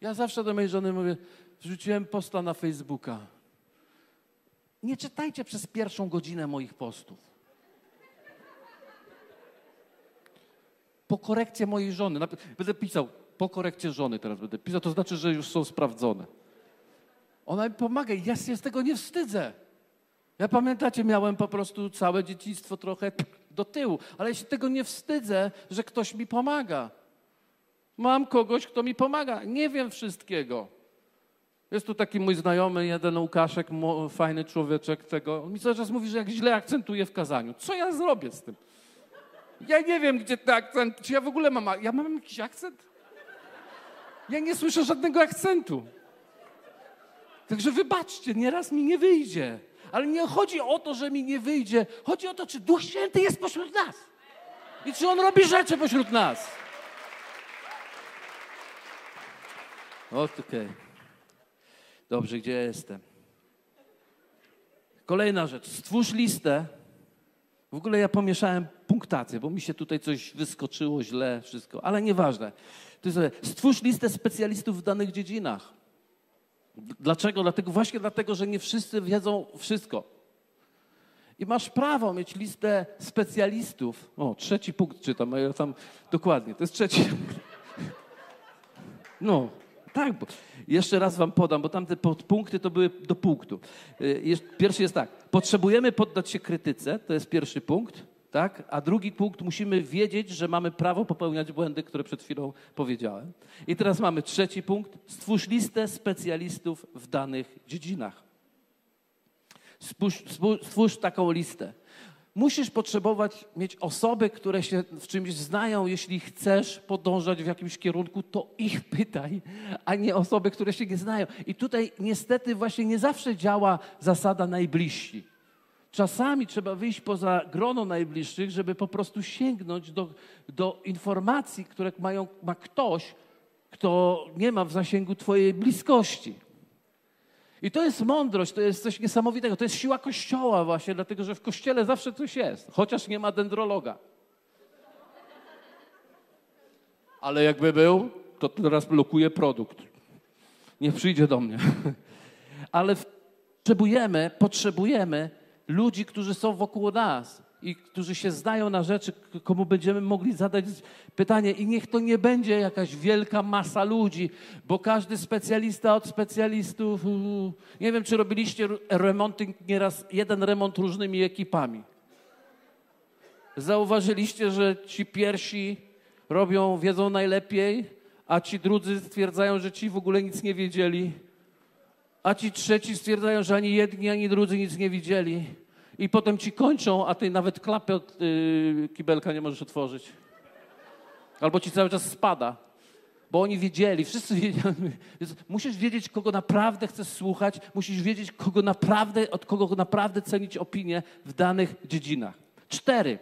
Ja zawsze do mojej żony mówię, wrzuciłem posta na Facebooka. Nie czytajcie przez pierwszą godzinę moich postów. Po korekcie mojej żony. Będę pisał, po korekcie żony teraz będę pisał, to znaczy, że już są sprawdzone. Ona mi pomaga i ja się z tego nie wstydzę. Ja pamiętacie, miałem po prostu całe dzieciństwo trochę do tyłu, ale ja się tego nie wstydzę, że ktoś mi pomaga. Mam kogoś, kto mi pomaga. Nie wiem wszystkiego. Jest tu taki mój znajomy, jeden Łukaszek, fajny człowieczek tego. On mi cały czas mówi, że jak źle akcentuje w kazaniu. Co ja zrobię z tym? Ja nie wiem, gdzie ten akcent, czy ja w ogóle mam, ja mam jakiś akcent? Ja nie słyszę żadnego akcentu. Także wybaczcie, nieraz mi nie wyjdzie. Ale nie chodzi o to, że mi nie wyjdzie. Chodzi o to, czy Duch Święty jest pośród nas. I czy On robi rzeczy pośród nas. Okej. Okay. Dobrze, gdzie jestem? Kolejna rzecz. Stwórz listę W ogóle ja pomieszałem punktację, bo mi się tutaj coś wyskoczyło źle, wszystko, ale nieważne. To jest, stwórz listę specjalistów w danych dziedzinach. Dlaczego? Dlatego, właśnie dlatego, że nie wszyscy wiedzą wszystko. I masz prawo mieć listę specjalistów. O, trzeci punkt czytam, ja tam dokładnie, to jest trzeci. No, tak, bo jeszcze raz wam podam, bo tamte podpunkty to były do punktu. Y, pierwszy jest tak, potrzebujemy poddać się krytyce, to jest pierwszy punkt, tak? A drugi punkt, musimy wiedzieć, że mamy prawo popełniać błędy, które przed chwilą powiedziałem. I teraz mamy trzeci punkt, stwórz listę specjalistów w danych dziedzinach. Stwórz, taką listę. Musisz potrzebować mieć osoby, które się w czymś znają. Jeśli chcesz podążać w jakimś kierunku, to ich pytaj, a nie osoby, które się nie znają. I tutaj niestety właśnie nie zawsze działa zasada najbliżsi. Czasami trzeba wyjść poza grono najbliższych, żeby po prostu sięgnąć do, do informacji, które mają, ma ktoś, kto nie ma w zasięgu Twojej bliskości. I to jest mądrość, to jest coś niesamowitego. To jest siła Kościoła właśnie, dlatego że w Kościele zawsze coś jest, chociaż nie ma dendrologa. Ale jakby był, to teraz blokuje produkt. Nie przyjdzie do mnie. Ale potrzebujemy, potrzebujemy ludzi, którzy są wokół nas i którzy się znają na rzeczy, komu będziemy mogli zadać pytanie. I niech to nie będzie jakaś wielka masa ludzi, bo każdy specjalista od specjalistów. Nie wiem, czy robiliście remonty nieraz, jeden remont różnymi ekipami. Zauważyliście, że ci pierwsi robią, wiedzą najlepiej, a ci drudzy stwierdzają, że ci w ogóle nic nie wiedzieli. A ci trzeci stwierdzają, że ani jedni, ani drudzy nic nie widzieli i potem ci kończą, a ty nawet klapy od yy, kibelka nie możesz otworzyć. Albo ci cały czas spada. Bo oni wiedzieli, wszyscy wiedzieli. Musisz wiedzieć, kogo naprawdę chcesz słuchać, musisz wiedzieć, kogo naprawdę, od kogo naprawdę cenić opinię w danych dziedzinach. Cztery.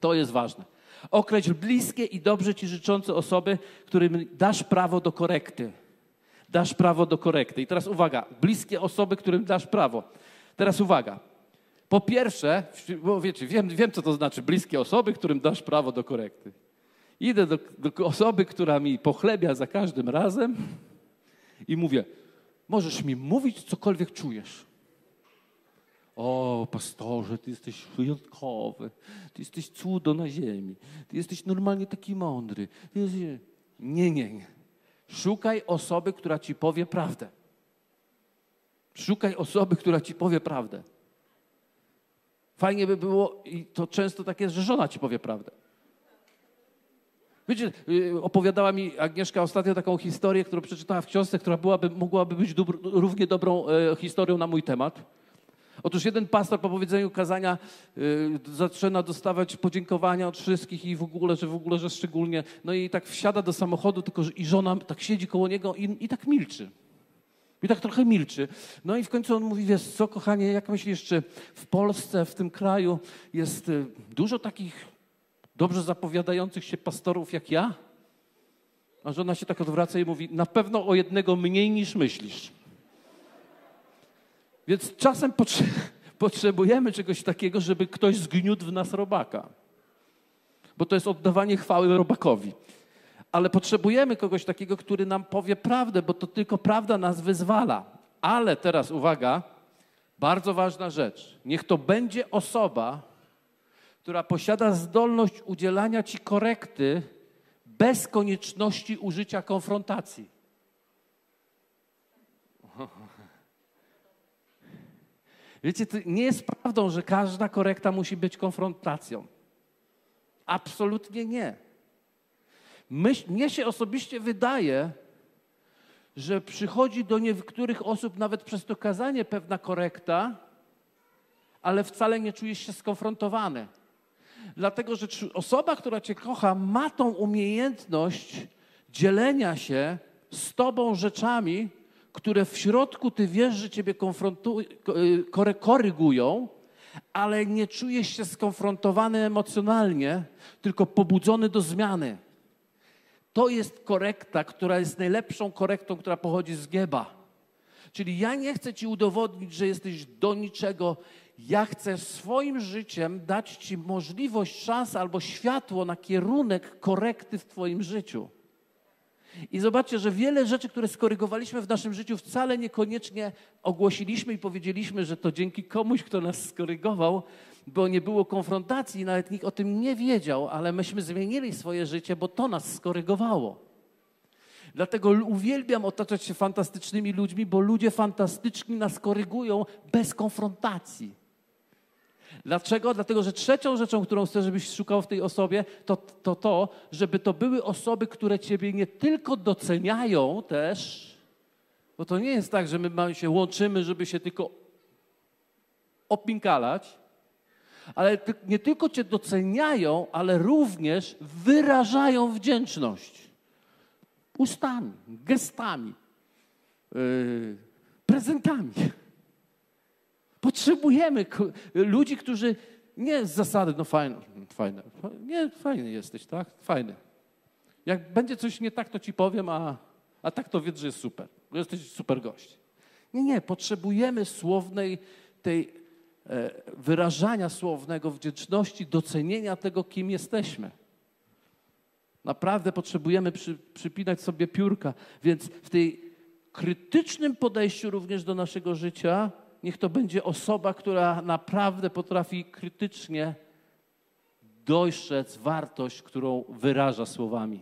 To jest ważne. Określ bliskie i dobrze ci życzące osoby, którym dasz prawo do korekty. Dasz prawo do korekty. I teraz uwaga, bliskie osoby, którym dasz prawo. Teraz uwaga. Po pierwsze, bo wiecie, wiem, wiem, co to znaczy bliskie osoby, którym dasz prawo do korekty. Idę do, do osoby, która mi pochlebia za każdym razem i mówię, możesz mi mówić, cokolwiek czujesz. O, pastorze, ty jesteś wyjątkowy, ty jesteś cudo na ziemi, ty jesteś normalnie taki mądry. Nie, nie, nie. Szukaj osoby, która ci powie prawdę. Szukaj osoby, która ci powie prawdę. Fajnie by było, i to często tak jest, że żona ci powie prawdę. Wiecie, y, opowiadała mi Agnieszka ostatnio taką historię, którą przeczytała w książce, która byłaby, mogłaby być równie dobrą e, historią na mój temat. Otóż jeden pastor po powiedzeniu kazania y, zaczyna dostawać podziękowania od wszystkich i w ogóle, że w ogóle, że szczególnie. No i tak wsiada do samochodu, tylko że i żona tak siedzi koło niego i, i tak milczy. I tak trochę milczy. No i w końcu on mówi, wiesz co, kochanie, jak myślisz, czy w Polsce, w tym kraju jest y, dużo takich dobrze zapowiadających się pastorów jak ja? A żona się tak odwraca i mówi, na pewno o jednego mniej niż myślisz. Więc czasem potrzebujemy czegoś takiego, żeby ktoś zgniótł w nas robaka. Bo to jest oddawanie chwały robakowi ale potrzebujemy kogoś takiego, który nam powie prawdę, bo to tylko prawda nas wyzwala. Ale teraz uwaga, bardzo ważna rzecz. Niech to będzie osoba, która posiada zdolność udzielania ci korekty bez konieczności użycia konfrontacji. Wiecie, nie jest prawdą, że każda korekta musi być konfrontacją. Absolutnie nie. Myśl, mnie się osobiście wydaje, że przychodzi do niektórych osób nawet przez to kazanie pewna korekta, ale wcale nie czujesz się skonfrontowany. Dlatego, że osoba, która Cię kocha, ma tą umiejętność dzielenia się z Tobą rzeczami, które w środku Ty wiesz, że Ciebie y, korygują, ale nie czujesz się skonfrontowany emocjonalnie, tylko pobudzony do zmiany. To jest korekta, która jest najlepszą korektą, która pochodzi z nieba. Czyli ja nie chcę ci udowodnić, że jesteś do niczego. ja chcę swoim życiem dać Ci możliwość, szansę albo światło na kierunek korekty w Twoim życiu. I zobaczcie, że wiele rzeczy, które skorygowaliśmy w naszym życiu, wcale niekoniecznie ogłosiliśmy i powiedzieliśmy, że to dzięki komuś, kto nas skorygował, bo nie było konfrontacji, nawet nikt o tym nie wiedział, ale myśmy zmienili swoje życie, bo to nas skorygowało. Dlatego uwielbiam otaczać się fantastycznymi ludźmi, bo ludzie fantastyczni nas korygują bez konfrontacji. Dlaczego? Dlatego, że trzecią rzeczą, którą chcę, żebyś szukał w tej osobie, to, to to, żeby to były osoby, które Ciebie nie tylko doceniają też, bo to nie jest tak, że my się łączymy, żeby się tylko opinkalać, ale nie tylko Cię doceniają, ale również wyrażają wdzięczność. Ustami, gestami, yy, prezentami. Potrzebujemy ludzi, którzy nie z zasady, no fajne, fajne, nie, fajny jesteś, tak? Fajny. Jak będzie coś nie tak, to ci powiem, a, a tak to wiedz, że jest super. Jesteś super gość. Nie, nie, potrzebujemy słownej tej e, wyrażania słownego, wdzięczności, docenienia tego, kim jesteśmy. Naprawdę potrzebujemy przy, przypinać sobie piórka, więc w tej krytycznym podejściu również do naszego życia niech to będzie osoba, która naprawdę potrafi krytycznie dojrzeć wartość, którą wyraża słowami,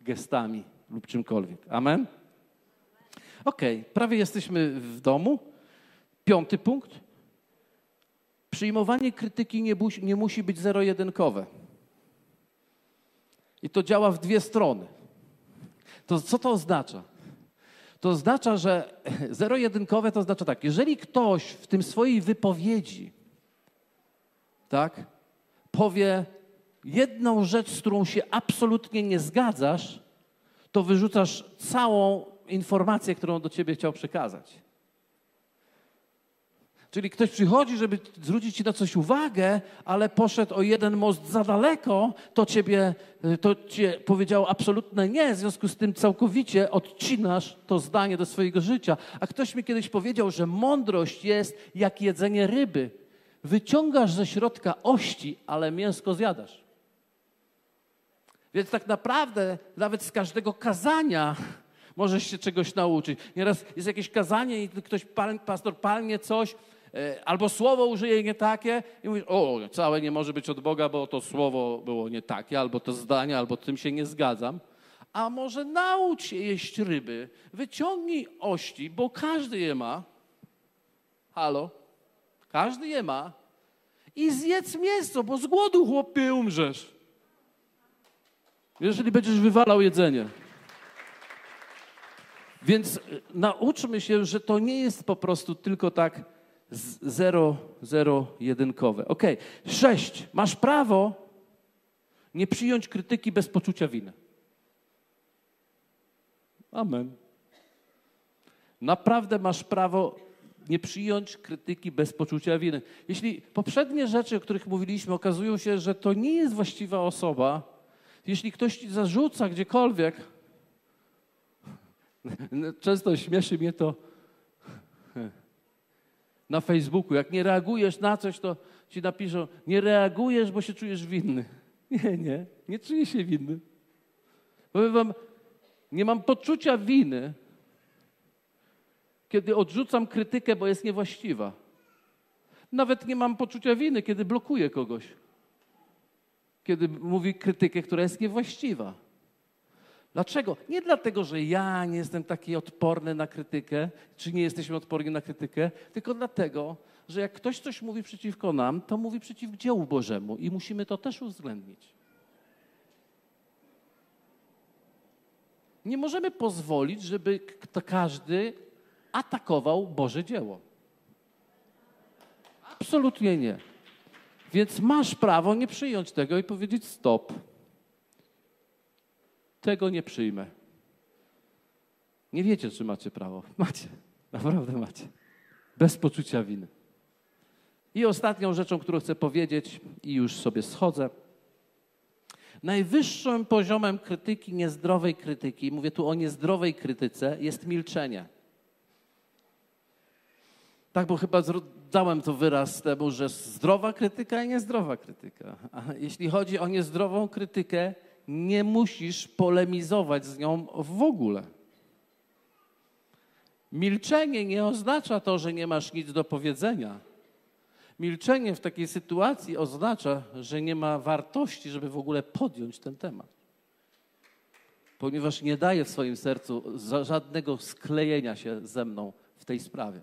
gestami lub czymkolwiek. Amen? Ok, prawie jesteśmy w domu. Piąty punkt. Przyjmowanie krytyki nie, nie musi być zero-jedynkowe. I to działa w dwie strony. To co to oznacza? To oznacza, że zero-jedynkowe to oznacza tak, jeżeli ktoś w tym swojej wypowiedzi, tak, powie jedną rzecz, z którą się absolutnie nie zgadzasz, to wyrzucasz całą informację, którą do ciebie chciał przekazać. Czyli ktoś przychodzi, żeby zwrócić ci na coś uwagę, ale poszedł o jeden most za daleko, to ciebie, to cię powiedział absolutne nie, w związku z tym całkowicie odcinasz to zdanie do swojego życia. A ktoś mi kiedyś powiedział, że mądrość jest jak jedzenie ryby. Wyciągasz ze środka ości, ale mięsko zjadasz. Więc tak naprawdę nawet z każdego kazania możesz się czegoś nauczyć. Nieraz jest jakieś kazanie i ktoś, pastor palnie coś, albo słowo użyje nie takie i mówisz, o, całe nie może być od Boga, bo to słowo było nie takie, albo to zdanie, albo tym się nie zgadzam. A może naucz się jeść ryby, wyciągnij ości, bo każdy je ma. Halo? Każdy je ma. I zjedz mięso, bo z głodu chłopie umrzesz. Jeżeli będziesz wywalał jedzenie. Więc e, nauczmy się, że to nie jest po prostu tylko tak zero, zero jedynkowe. Ok, sześć. Masz prawo nie przyjąć krytyki bez poczucia winy. Amen. Naprawdę masz prawo nie przyjąć krytyki bez poczucia winy. Jeśli poprzednie rzeczy, o których mówiliśmy, okazują się, że to nie jest właściwa osoba, jeśli ktoś ci zarzuca gdziekolwiek, często śmieszy mnie to, na Facebooku. Jak nie reagujesz na coś, to ci napiszą, nie reagujesz, bo się czujesz winny. Nie, nie, nie czuję się winny. Powiem wam, nie mam poczucia winy, kiedy odrzucam krytykę, bo jest niewłaściwa. Nawet nie mam poczucia winy, kiedy blokuję kogoś. Kiedy mówi krytykę, która jest niewłaściwa. Dlaczego? Nie dlatego, że ja nie jestem taki odporny na krytykę, czy nie jesteśmy odporni na krytykę, tylko dlatego, że jak ktoś coś mówi przeciwko nam, to mówi przeciw dziełu Bożemu i musimy to też uwzględnić. Nie możemy pozwolić, żeby każdy atakował Boże dzieło. Absolutnie nie. Więc masz prawo nie przyjąć tego i powiedzieć stop tego nie przyjmę. Nie wiecie, czy macie prawo. Macie. Naprawdę macie. Bez poczucia winy. I ostatnią rzeczą, którą chcę powiedzieć, i już sobie schodzę. Najwyższym poziomem krytyki, niezdrowej krytyki, mówię tu o niezdrowej krytyce, jest milczenie. Tak, bo chyba dałem to wyraz temu, że zdrowa krytyka i niezdrowa krytyka. A jeśli chodzi o niezdrową krytykę, nie musisz polemizować z nią w ogóle. Milczenie nie oznacza to, że nie masz nic do powiedzenia. Milczenie w takiej sytuacji oznacza, że nie ma wartości, żeby w ogóle podjąć ten temat. Ponieważ nie daje w swoim sercu żadnego sklejenia się ze mną w tej sprawie.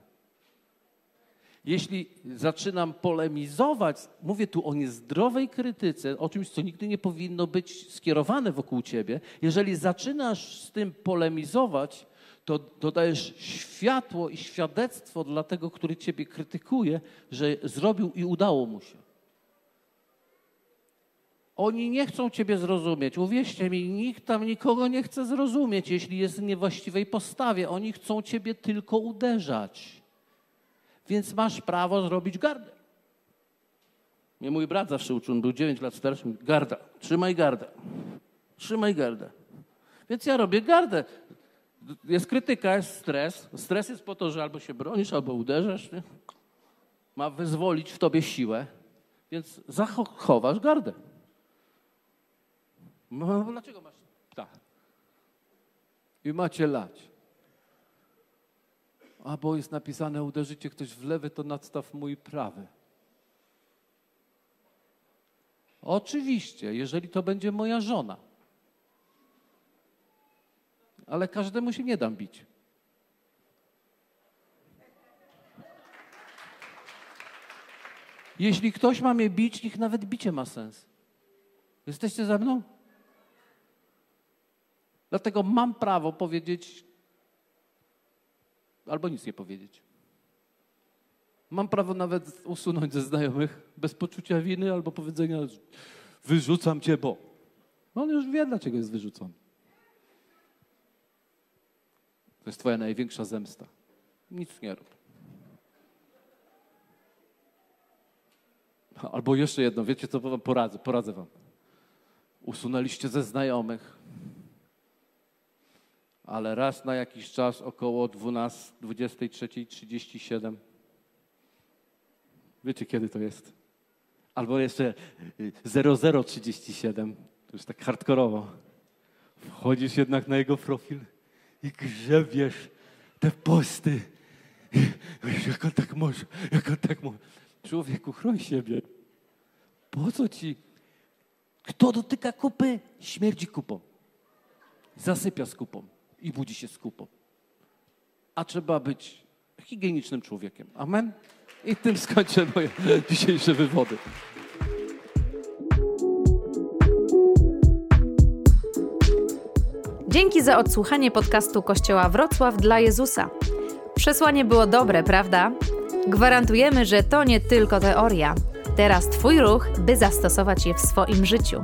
Jeśli zaczynam polemizować, mówię tu o niezdrowej krytyce, o czymś, co nigdy nie powinno być skierowane wokół ciebie, jeżeli zaczynasz z tym polemizować, to dodajesz światło i świadectwo dla tego, który ciebie krytykuje, że zrobił i udało mu się. Oni nie chcą ciebie zrozumieć. Uwierzcie mi, nikt tam nikogo nie chce zrozumieć, jeśli jest w niewłaściwej postawie. Oni chcą ciebie tylko uderzać. Więc masz prawo zrobić gardę. Mnie mój brat zawsze uczył, on był 9 lat starszy. Garda, trzymaj gardę. Trzymaj gardę. Więc ja robię gardę jest krytyka, jest stres. Stres jest po to, że albo się bronisz, albo uderzasz. Nie? Ma wyzwolić w tobie siłę, więc zachowasz gardę. No, dlaczego masz tak? I macie lać. A bo jest napisane, uderzycie ktoś w lewy, to nadstaw mój prawy. Oczywiście, jeżeli to będzie moja żona ale każdemu się nie dam bić. Jeśli ktoś ma mnie bić, niech nawet bicie ma sens. Jesteście ze mną? Dlatego mam prawo powiedzieć albo nic nie powiedzieć. Mam prawo nawet usunąć ze znajomych bez poczucia winy albo powiedzenia wyrzucam cię, bo. On już wie, dlaczego jest wyrzucony. To jest Twoja największa zemsta. Nic nie rób. Albo jeszcze jedno, wiecie co wam poradzę, poradzę wam. Usunęliście ze znajomych, ale raz na jakiś czas około 12, 23.37. Wiecie kiedy to jest? Albo jeszcze 0037, to już tak hardkorowo. Wchodzisz jednak na jego profil i grzebiesz te posty. Jak on tak może, jak on tak może. Człowieku, chroń siebie. Po co ci? Kto dotyka kupy, śmierdzi kupą. Zasypia z kupą i budzi się z kupą. A trzeba być higienicznym człowiekiem. Amen? I tym skończę moje dzisiejsze wywody. Dzięki za odsłuchanie podcastu Kościoła Wrocław dla Jezusa. Przesłanie było dobre, prawda? Gwarantujemy, że to nie tylko teoria. Teraz Twój ruch, by zastosować je w swoim życiu.